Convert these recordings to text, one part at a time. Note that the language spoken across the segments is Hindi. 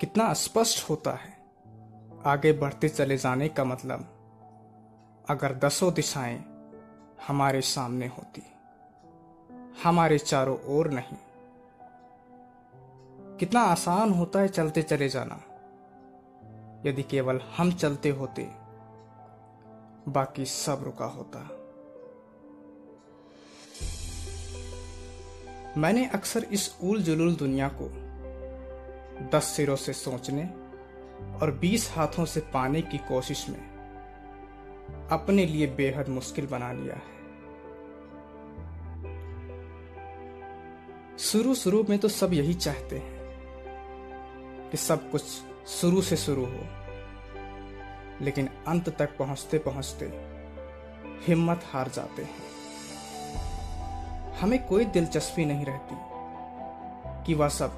कितना स्पष्ट होता है। आगे बढ़ते चले जाने का मतलब अगर दसों दिशाएँ हमारे सामने होती, हमारे चारों ओर नहीं। कितना आसान होता है चलते चले जाना। यदि केवल हम चलते होते, बाकी सब रुका होता। मैंने अक्सर इस उल जुलूल दुनिया को दस सिरों से सोचने और बीस हाथों से पाने की कोशिश में अपने लिए बेहद मुश्किल बना लिया है। शुरू शुरू में तो सब यही चाहते हैं कि सब कुछ शुरू से शुरू हो, लेकिन अंत तक पहुँचते पहुँचते हिम्मत हार जाते हैं। हमें कोई दिलचस्पी नहीं रहती कि वह सब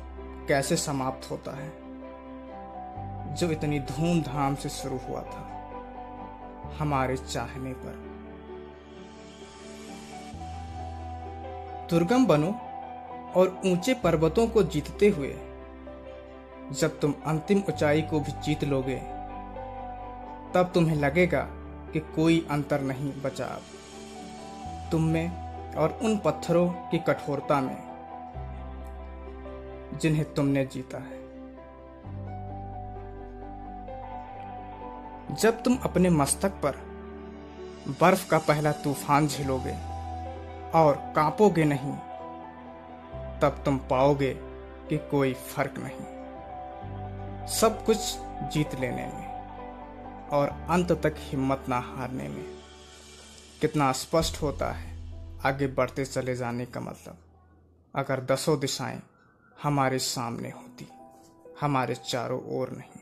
कैसे समाप्त होता है? जो इतनी धूमधाम से शुरू हुआ था, हमारे चाहने पर। दुर्गम बनो और ऊँचे पर्वतों को जीतते हुए, जब तुम अंतिम ऊंचाई को भी जीत लोगे, तब तुम्हें लगेगा कि कोई अंतर नहीं बचा। अब तुम में और उन पत्थरों की कठोरता में जिन्हें तुमने जीता है। जब तुम अपने मस्तक पर बर्फ़ का पहला तूफ़ान झेलोगे और कांपोगे नहीं, तब तुम पाओगे कि कोई फ़र्क नहीं। सब कुछ जीत लेने में और अंत तक हिम्मत ना हारने में कितना स्पष्ट होता है, आगे बढ़ते चले जाने का मतलब। अगर दसों दिशाएँ हमारे सामने होती हमारे चारों ओर नहीं।